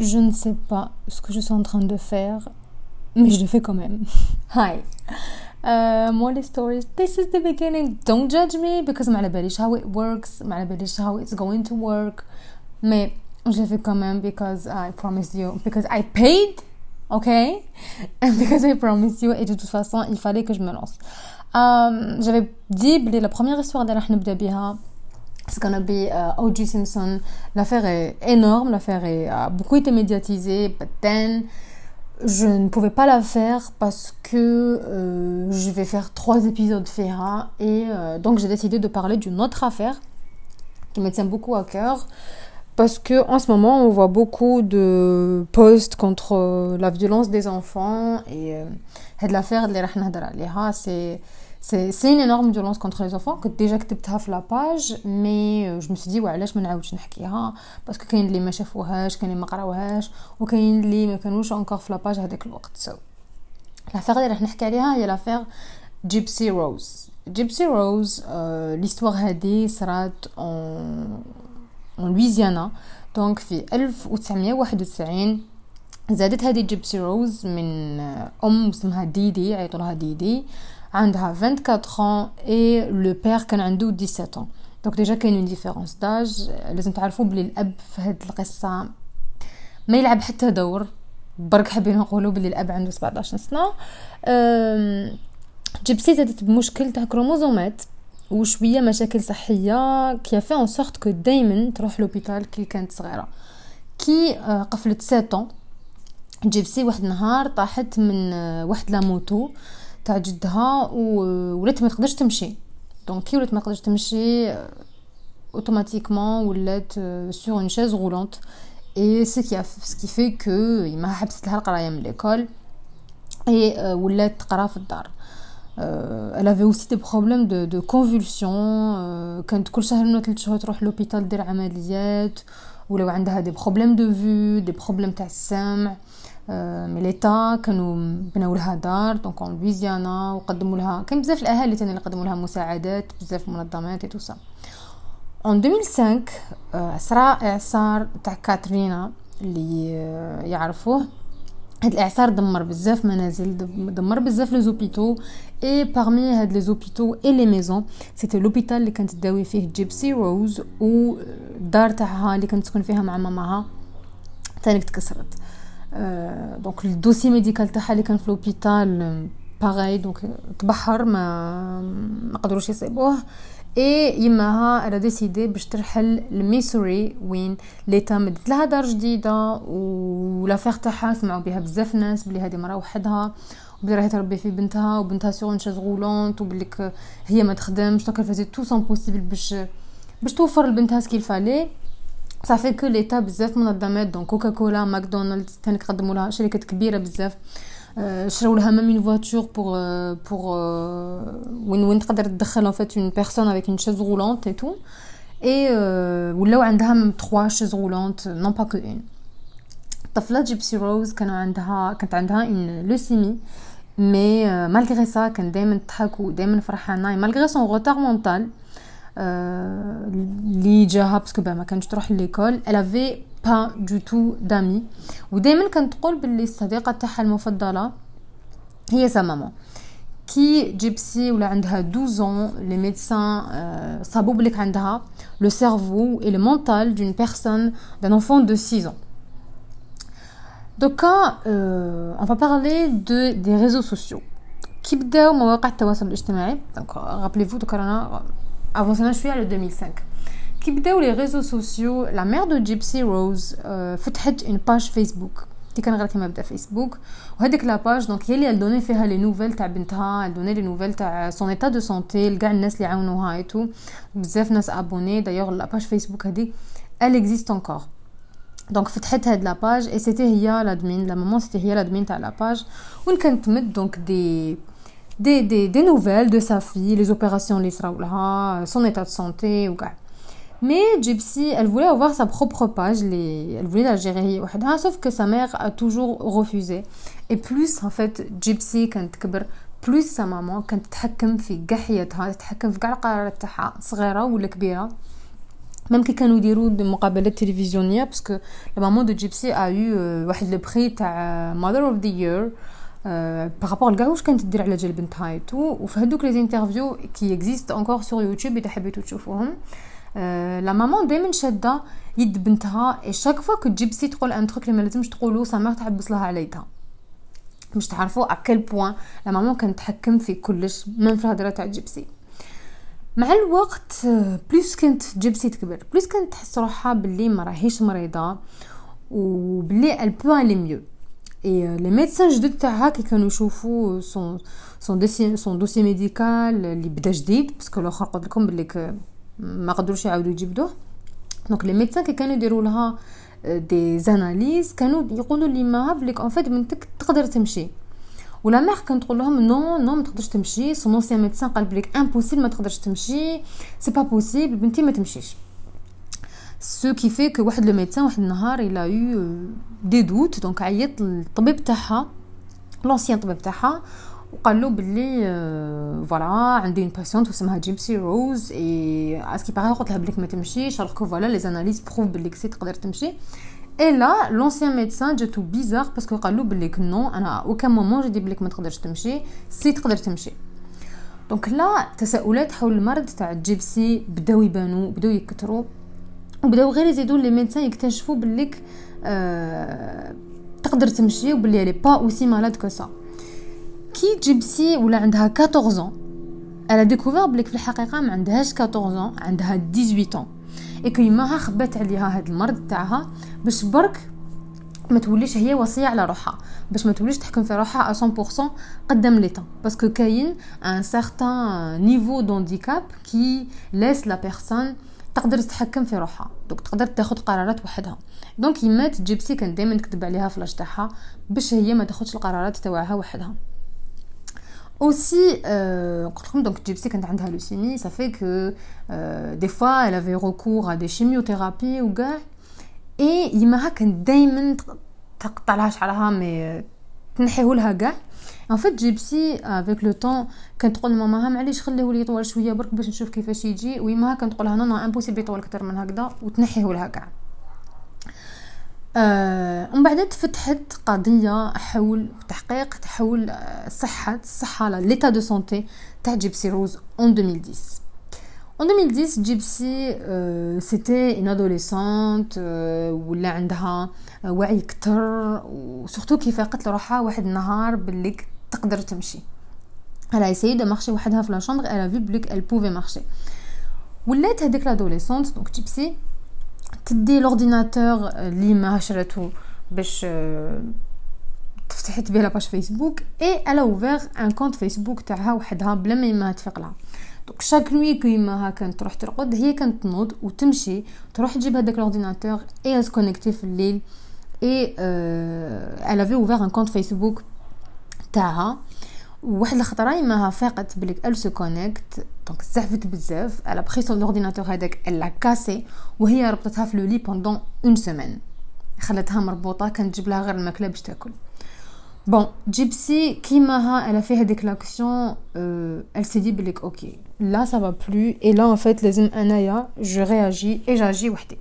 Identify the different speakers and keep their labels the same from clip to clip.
Speaker 1: je ne sais pas ce que je suis en train de faire, mais je le fais quand même. Hi. Uh, more the stories. This is the beginning. Don't judge me because ما على باليش how it works, ما على باليش how it's going to work. Mais je le fais quand même because I promised you, because I paid, okay, and because I promised you. Et de toute façon, il fallait que je me lance. Um, J'avais dit la première histoire de نبدا It's gonna be uh, O.J. Simpson. L'affaire est énorme, l'affaire a beaucoup été médiatisée, but then je ne pouvais pas la faire parce que euh, je vais faire trois épisodes Ferra et euh, donc j'ai décidé de parler d'une autre affaire qui me tient beaucoup à cœur parce que en ce moment on voit beaucoup de posts contre euh, la violence des enfants et euh, l'affaire de c'est c'est une énorme violence contre les enfants que déjà كتبتها في لاباج مي جو me suis dit وعلاش ما نعاودش نحكيها باسكو كاين اللي ما شافوهاش كاين اللي ما قراوهاش وكاين اللي ما كانوش انكور في لاباج هذاك الوقت سو so. لافير اللي راح نحكي عليها هي لافير جيبسي روز جيبسي روز ليستوار هذه صرات اون لويزيانا دونك في 1991 زادت هذه جيبسي روز من ام اسمها ديدي يعيطوا لها ديدي عندها 24 ans et le كان عنده 17 ans. donc déjà كاين une différence d'âge لازم تعرفوا بلي الاب في هاد القصة. ما يلعب حتى دور. برك حابين نقولوا بلي الأب عنده 17 سنة. جيبسي زادت بمشكل تاع كروموزومات وشوية مشاكل صحية qui fait en sorte que دائما تروح l'hôpital كي كانت صغيرة. كي قفلت 7 جيبسي واحد النهار طاحت من واحد la moto تاع جدها ولات ما تقدرش تمشي. donc كي ولات ما تقدرش تمشي automatiquement ولات sur une chaise roulante et c'est qui ce qui fait que ما حبست لها القرايه من l'école et ولات تقرا في الدار. Elle avait aussi des problèmes de, de convulsions كانت كل شهر ولا ثلاث شهور تروح l'hôpital دير عمليات. ولو عندها des problèmes de vue des problèmes تاع السمع. mais l'État كانوا بناو لها دار donc en لويزيانا وقدموا لها كاين بزاف الاهالي تاني اللي قدموا لها مساعدات بزاف منظمات اي سا اون 2005 صرا اعصار تاع كاترينا اللي يعرفوه هاد الإعصار دمر بزاف منازل دمر بزاف les hôpitaux et parmi هاد les hôpitaux et les maisons c'était l'hôpital اللي كانت تداوي فيه جيبسي روز و الدار تاعها اللي كانت تسكن فيها مع ماماها ثاني تكسرت donc ال dossier médical تاعها اللي كان في l'hôpital pareil donc تبحر ما ما قدروش يصيبوه et يماها a décidé باش ترحل لميسوري وين l'État مدت لها دار جديده و l'affaire تاعها سمعوا بها بزاف ناس بلي هذه مرا وحدها وبلي راهي تربي في بنتها وبنتها اون شاز غولونت وبلي هي ما تخدمش دونك فازي تو سون بوسيبل باش باش توفر لبنتها سكيل فالي صافي كو ليتا بزاف منظمات دونك كوكا كولا ماكدونالدز تاني قدموا لها شركات كبيره بزاف شراو لها ميم اون فواتور بور بور وين وين تقدر تدخل ان فيت اون بيرسون افيك اون شيز رولونت اي تو اي ولاو عندها ميم 3 شيز رولونت نون با كو اون الطفله جيبسي روز كانوا عندها كانت عندها اون لوسيمي مي مالغري سا كان دائما تضحك ودائما فرحانه مالغري سون روتار مونتال اللي جاها باسكو ما كانش تروح ليكول elle avait pas du tout d'amis ودائما كانت تقول باللي الصديقه تاعها المفضله هي سا ماما كي جيبسي ولا عندها 12 ans لي ميدسان صابوا بليك عندها لو سيرفو اي لو مونتال دون بيرسون دان enfant de 6 ans دوكا on va parler de des réseaux sociaux كي بداو مواقع التواصل الاجتماعي دونك rappelez-vous دوكا رانا avancé شويه على 2005 كي بداو لي ريزو سوسيو لا مير دو جيبسي روز فتحت اون باج فيسبوك دي كان غير كيما بدا فيسبوك وهذيك لا باج دونك هي اللي دوني فيها لي نوفيل تاع بنتها دوني لي نوفيل تاع سون ايتا دو سونتي لكاع الناس اللي عاونوها اي تو بزاف ناس ابوني دايوغ لا باج فيسبوك هذيك ال اكزيست انكور دونك فتحت هاد لا باج اي سيتي هي لادمين لا مامون سيتي هي لادمين تاع لا باج وين كانت تمد دونك دي des, des, des nouvelles de sa fille, les opérations l'Israël, son état de santé ou quoi. Mais Gypsy, elle voulait avoir sa propre page, les, elle voulait la gérer sauf que sa mère a toujours refusé. Et plus, en fait, Gypsy, quand elle plus sa maman كانت تتحكم في كاع حياتها تتحكم في كاع القرارات تاعها صغيره ولا كبيره ميم كي كانوا يديروا مقابلات تلفزيونيه باسكو لا مامون دو جيبسي ا يو واحد لو بري تاع ماذر اوف ذا يير بارابور لكاع واش كانت دير على جال بنتها et وفي هذوك les interviews qui existent encore sur يوتيوب اذا حبيتو تشوفوهم la maman دائما شاده يد بنتها et chaque fois que جيبسي تقول un truc اللي ما لازمش تقولو sa mère تحبس لها على يدها باش تعرفوا à quel point la maman تحكم في كلش من في الهضره تاع جيبسي مع الوقت plus كانت جيبسي تكبر plus كانت تحس روحها باللي ما راهيش مريضة وبلي elle peut aller mieux et les médecins جدد تاعها كي كانوا يشوفوا son son dossier son dossier médical اللي بدا جديد parce que الآخر قلت لكم بلي ما قدروش يعاودوا يجبدوه donc les médecins كي كانوا يديروا لها des analyses كانوا يقولوا لي ما بليك en fait بنتك تقدر تمشي و la mère كانت تقول لهم non non ما تقدرش تمشي son ancien médecin قال بليك impossible ما تقدرش تمشي c'est pas possible بنتي ما تمشيش ce qui fait que واحد le médecin واحد النهار il a eu des doutes donc عيط للطبيب تاعها l'ancien طبيب تاعها وقال له باللي voilà عندي une patiente اسمها جيمسي روز اي اسكي باغي قلت لها بليك ما تمشيش alors que voilà les analyses prouvent بلي si تقدر تمشي. et là l'ancien médecin جاتو bizarre parce que قال له بلي non أنا à aucun moment جدي بليك ما تقدرش تمشي si تقدر تمشي. donc لا تساؤلات حول المرض تاع جيبسي بداو يبانو بداو يكثروا وبداو غير يزيدوا les médecins يكتشفوا بليك آه تقدر تمشي وبلي elle est pas aussi malade que ça كي جيبسي ولا عندها 14 ans elle a découvert بليك في الحقيقة ما عندهاش 14 ans عندها 18 ans. et que يماها خبات عليها هاد المرض تاعها باش برك ما توليش هي وصية على روحها. باش ما توليش تحكم في روحها 100% قدام l'État parce que كاين un certain niveau d'handicap qui laisse la personne تقدر تتحكم في روحها. donc تقدر تاخذ قرارات وحدها. donc يمات جيبسي كان دائما تكتب عليها فلاج تاعها باش هي ما تاخذش القرارات تاعها وحدها. Aussi euh, donc Gypsy quand عندها leucémie ça fait que euh, des fois elle avait recours à des chimiothérapies euh regarde et يماها كان دائما تقطع لها شعرها mais تنحيه لها كاع en fait جيبسي avec le temps كانت تقول لماماها معليش خليه لي يطول شوية برك باش نشوف كيفاش يجي. ويماها كانت تقول لها non impossible يطول أكثر من هكذا وتنحيه لها كاع. آه ومن بعد تفتحت قضية حول تحقيق حول صحة الصحة l'état de santé تاع جيبسي روز en 2010 En 2010, جيبسي c'était une adolescente ولا عندها وعي كتر و surtout كيف قالت لروحها واحد النهار باللي تقدر تمشي. Essayé de marcher وحدها في la chambre elle a vu بليك elle pouvait marcher. ولات هذيك l'adolescente donc جيبسي تدي l'ordinateur اللي ما شراتو باش تفتحت بيه la page فيسبوك et elle a ouvert un compte فيسبوك تاعها وحدها بلا ما يما تفيق لها. donc chaque nuit ما كانت تروح ترقد هي كانت تنوض وتمشي تروح تجيب هذاك l'ordinateur et connecter في الليل. et elle a فيه ouvert un compte فيسبوك تاعها واحد الخطره ما فاقت بليك elle se connecte donc زعفت بزاف après son ordinateur هذاك elle l'a cassé وهي ربطتها في le lit pendant une semaine خلتها مربوطة كانت تجيب لها غير الماكلة باش تاكل. bon جيبسي كيماها là في هذيك l'action elle s'est dit بليك OK là ça va plus et là en fait لازم أنايا je réagis et j'agis وحدي.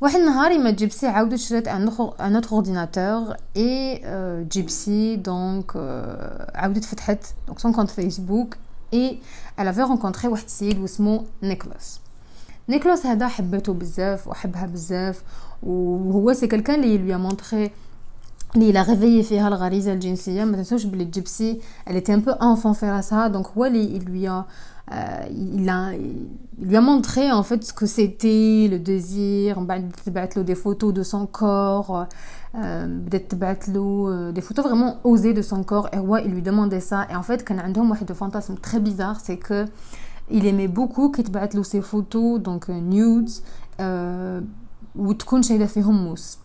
Speaker 1: واحد النهار mais جيبسي عاودت شرات un autre ordinateur et جيبسي donc عاودت فتحت donc son compte فيسبوك إي elle avait rencontré واحد السيد واسمو نيكلاس. نيكلاس هذا حبته بزاف وحبها بزاف وهو c'est quelqu'un اللي lui a montré اللي لا ريفيي فيها الغريزه الجنسيه ما تنسوش بلي جيبسي elle était un peu enfant في راسها دونك هو اللي lui a il a il lui a montré en fait ce que c'était le désir من بعد تبعت له des photos de son corps بدات تبعت له des photos vraiment osées de son corps et هو il lui demandait ça et en fait كان عندهم واحد fantasme très bizarre c'est que il aimait beaucoup كي تبعت له ces photos donc nudes وتكون شايله فيهم موس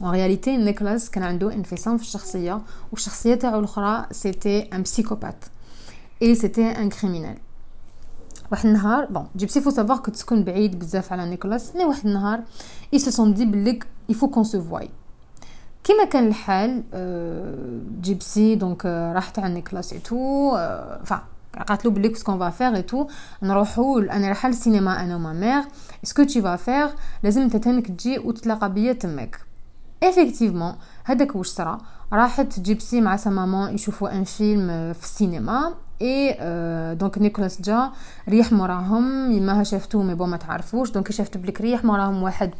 Speaker 1: réalité نيكولاس كان عنده انفصام في الشخصيه والشخصيه تاعو الاخرى c'était un psychopathe et c'était un criminel واحد النهار bon جيبسي faut savoir que تكون بعيد بزاف على نيكولاس mais واحد النهار ils se sont dit بليك il faut qu'on se voie كيما كان الحال جيبسي donc راحت على نيكولاس et tout فا قالت له بلي ce qu'on va faire نروحوا أنا رايحه للسينما أنا و ma mère ce que tu vas faire لازم انت تجي وتتلاقى بيا تمك effectivement هذاك واش صرا؟ راحت جيبسي مع sa maman يشوفوا un film في السينما et donc نيكولاس جا ريح موراهم يماها شافتو mais bon ما تعرفوش donc شافت بليك ريح موراهم واحد.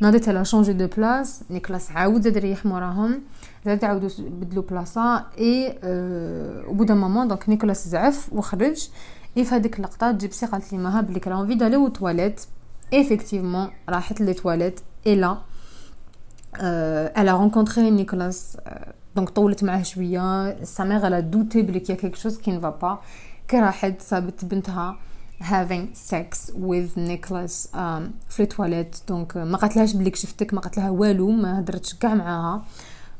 Speaker 1: ناضت elle a changé de place نيكولاس عاود زاد ريح موراهم. زاد عاودوا بدلوا بلاصة et au bout d'un moment donc نيكولاس زعف وخرج. اي في هذيك اللقطة جيبسي قالت ليماها بلي qu'elle a envie d'aller aux toilettes effectivement راحت les toilettes et là elle a rencontré Nicolas donc طولت معاه شوية. sa mère elle a douté بلي qu'il y a quelque chose qui ne va pas كي راحت صابت بنتها having sex with Nicholas um, في التواليت. donc ما قالتلهاش بليك شفتك ما قالتلها والو ما هدرتش كاع معاها.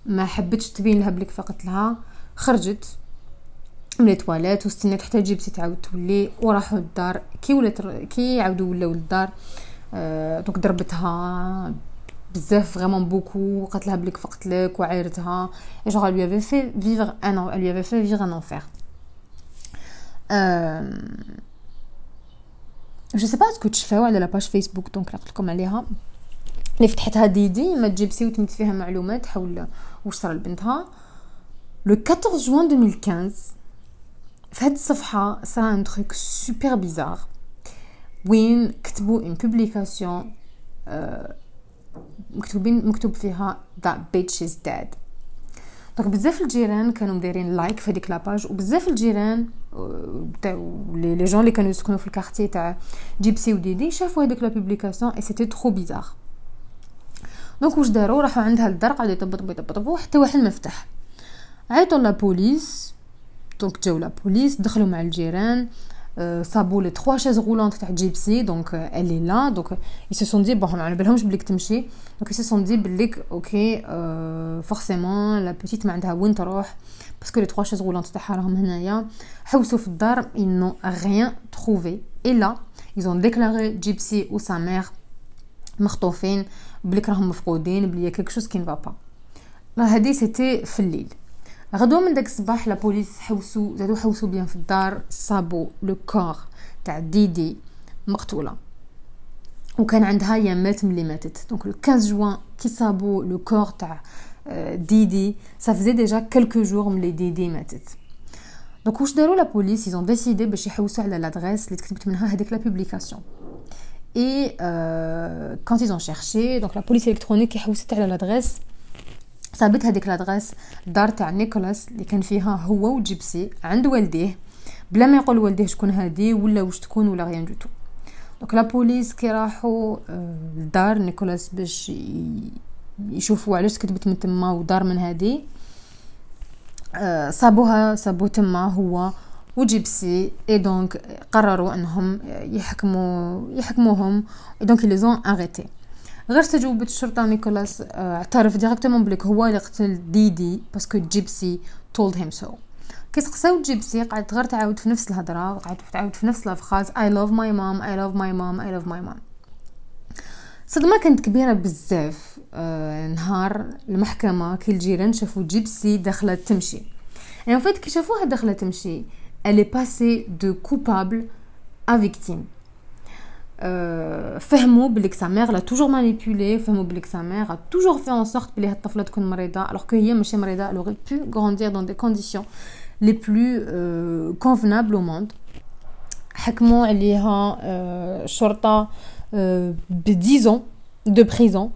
Speaker 1: ما حبتش تبين لها بليك فقط لها. خرجت من التواليت واستنات حتى جيبتي تعاود تولي وراحوا للدار. كي ولات كي عاودوا ولاو للدار آه دونك ضربتها بزاف فريمون بوكو قالت لها بليك فقت لك وعايرتها اي جوغ lui avait fait vivre un elle lui avait fait vivre un enfer جو سي با اسكو تشفاو على لاباج فيسبوك دونك قلت لكم عليها اللي فتحتها ديدي ما تجيبسي وتمت فيها معلومات حول واش صرا لبنتها لو 14 جوان 2015 في هاد الصفحه صرا ان تروك سوبر بيزار وين كتبوا ان بوبليكاسيون مكتوبين مكتوب فيها that bitch is dead. donc بزاف الجيران كانوا مديرين like في هذيك la page وبزاف الجيران تاع les gens اللي كانوا يسكنوا في ال quartier تاع جيبسي وديدي شافوا هذيك la publication et c'était trop bizarre donc واش داروا؟ راحوا عندها للدار قعدوا يطبطبوا يطبطبوا حتى واحد ما فتح عيطوا la police donc جاو la police دخلوا مع الجيران. صابوا لي تخوا شاز غولونت تاع جيبسي دونك الي لا دونك ils se sont dit bon ما على بالهمش بليك تمشي دونك ils se sont dit بليك اوكي فورسيمون لا بيتيت ما عندها وين تروح باسكو لي تخوا شاز غولونت تاعها راهم هنايا حوسوا في الدار ils n'ont rien trouvé et là ils ont déclaré جيبسي و sa mère مخطوفين بليك راهم مفقودين بلي كيك شوز كي نفا با لا هادي سيتي في الليل غدوة من داك الصباح la police حوسو زادو حوسو bien في الدار صابو le corps تاع ديدي مقتولة. وكان عندها يامات ملي ماتت. donc le 15 جوان كي صابو le corps تاع ديدي ça déjà quelques jours ملي ديدي ماتت donc واش داروا la police ils ont décidé باش يحوسوا على l'adresse اللي تكتبت منها هذيك la publication et quand ils ont cherché donc la police électronique حوست على l'adresse صابت هذيك l'adresse الدار تاع نيكولاس اللي كان فيها هو وجيبسي عند والديه بلا ما يقول والديه شكون هادي ولا واش تكون ولا rien du tout. donc la police كي راحوا لدار نيكولاس باش يشوفوا علاش كتبت من تما ودار من هادي. صابوها صابو تما هو وجيبسي et donc قرروا أنهم يحكموا يحكموهم donc les ont arrêtés غير تجاوبت الشرطة نيكولاس اعترف directement بليك هو اللي قتل ديدي parce que جيبسي told him so. كي سقساو جيبسي قعدت غير تعاود في نفس الهضرة قعدت تعاود في نفس la phrase I love my mom I love my mom I love my mom. صدمة كانت كبيرة بزاف آه نهار المحكمة كي الجيران شافوا جيبسي داخله تمشي يعني فيت كي شافوها داخله تمشي est passée de coupable à victime. فهموا بليك سا ميغ لا توجور مانيبيولي فهموا بليك سا ميغ a toujours fait en sorte بلي هاد الطفله تكون مريضه alors que هي ماشي مريضه elle aurait pu grandir dans des conditions les plus euh, convenables au monde حكموا عليها الشرطه ب 10 ans de prison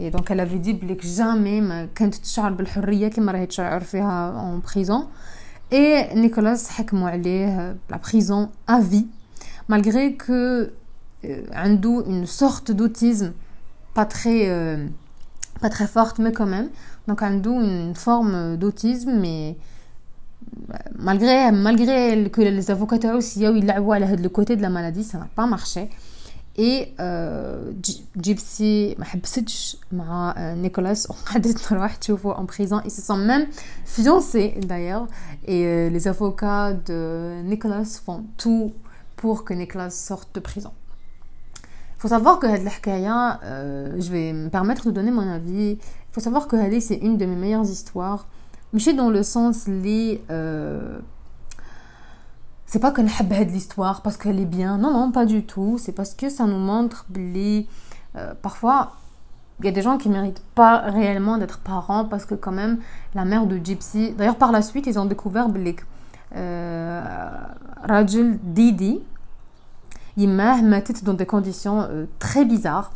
Speaker 1: et donc elle avait dit بليك جامي ما كانت تشعر بالحريه كما راهي تشعر فيها en prison et نيكولاس حكموا عليه la prison à vie malgré que عنده une sorte d'autisme pas très euh, pas très forte mais quand même donc عنده une forme d'autisme mais malgré malgré que les avocats تاعو سياو يلعبوا على هاد لو كوتي دو لا مالادي ça n'a pas marché اي جيبسي ما حبستش مع نيكولاس وقعدت تروح تشوفو en prison ils se sont même fiancés d'ailleurs et euh, les avocats de Nicolas font tout pour que Nicolas sorte de prison faut savoir que cette l'hkaya, euh, je vais me permettre de donner mon avis. Il faut savoir que Hadi c'est une de mes meilleures histoires. Mais dans le sens les euh, c'est pas que cette l'histoire parce qu'elle est bien non non pas du tout c'est parce que ça nous montre que euh, parfois il y a des gens qui méritent pas réellement d'être parents parce que quand même la mère de Gypsy d'ailleurs par la suite ils ont découvert euh, Rajul Didi il m'a dans des conditions euh, très bizarres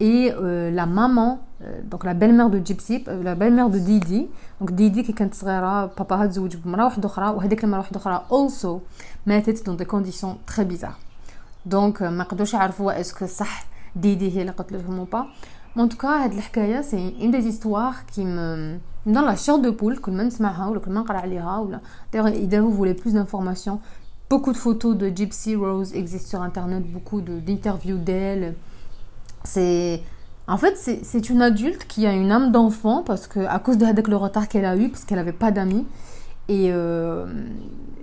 Speaker 1: et euh, la maman euh, donc la belle-mère de Gypsy la belle-mère de Didi donc Didi qui كانت صغيره باباها تزوج بمراه واحده اخرى وهذيك المراه واحده اخرى also ماتت dans des conditions très bizarres donc ما قدروش يعرفوا اسكو صح ديدي هي اللي قتلتهم ou pas en tout cas هاد الحكايه سي une des histoires qui me dans la chair de poule كل ما نسمعها ولا كل ما نقرا عليها ولا d'ailleurs اذا vous voulez plus d'informations beaucoup de photos de Gypsy Rose existent sur internet beaucoup d'interviews d'elle. C'est en fait c'est une adulte qui a une âme d'enfant parce que à cause de avec le retard qu'elle a eu parce qu'elle n'avait pas d'amis. Et euh,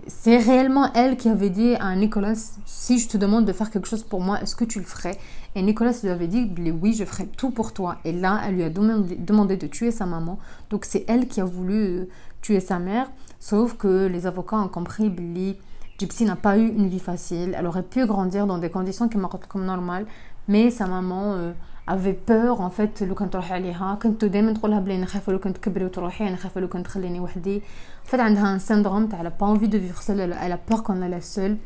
Speaker 1: c'est réellement elle qui avait dit à Nicolas si je te demande de faire quelque chose pour moi est-ce que tu le ferais? Et Nicolas lui avait dit oui je ferai tout pour toi. Et là elle lui a demandé, de tuer sa maman. Donc c'est elle qui a voulu euh, tuer sa mère. Sauf que les avocats ont compris que Gypsy n'a pas eu une vie facile elle aurait pu grandir dans des conditions qui m'apparaissent comme normales mais sa maman euh, avait peur en fait لو كنت تروحي عليها كنت دائما تقول لها بلي نخاف لو كنت تكبري وتروحي نخاف لو كنت تخليني وحدي en fait عندها un syndrome تاع elle a pas envie de vivre seule elle a peur qu'on la laisse seule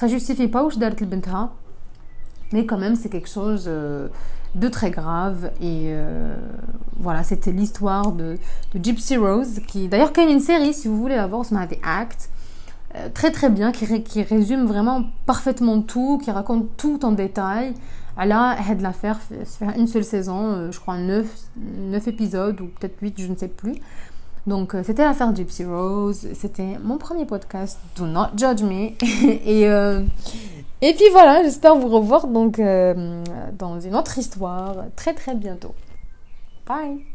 Speaker 1: ça justifie pas واش دارت لبنتها mais quand même c'est quelque chose euh, de très grave et euh, voilà c'était l'histoire de, de Gypsy Rose qui d'ailleurs quand une série si vous voulez la voir c'est The Act euh, très très bien, qui, résume vraiment parfaitement tout, qui raconte tout en détail. Elle de la faire une seule saison, euh, je crois 9, 9 épisodes ou peut-être 8, je ne sais plus. Donc euh, c'était l'affaire Gypsy Rose, c'était mon premier podcast, Do Not Judge Me. et, et puis voilà, j'espère vous revoir donc dans une autre histoire très très bientôt. Bye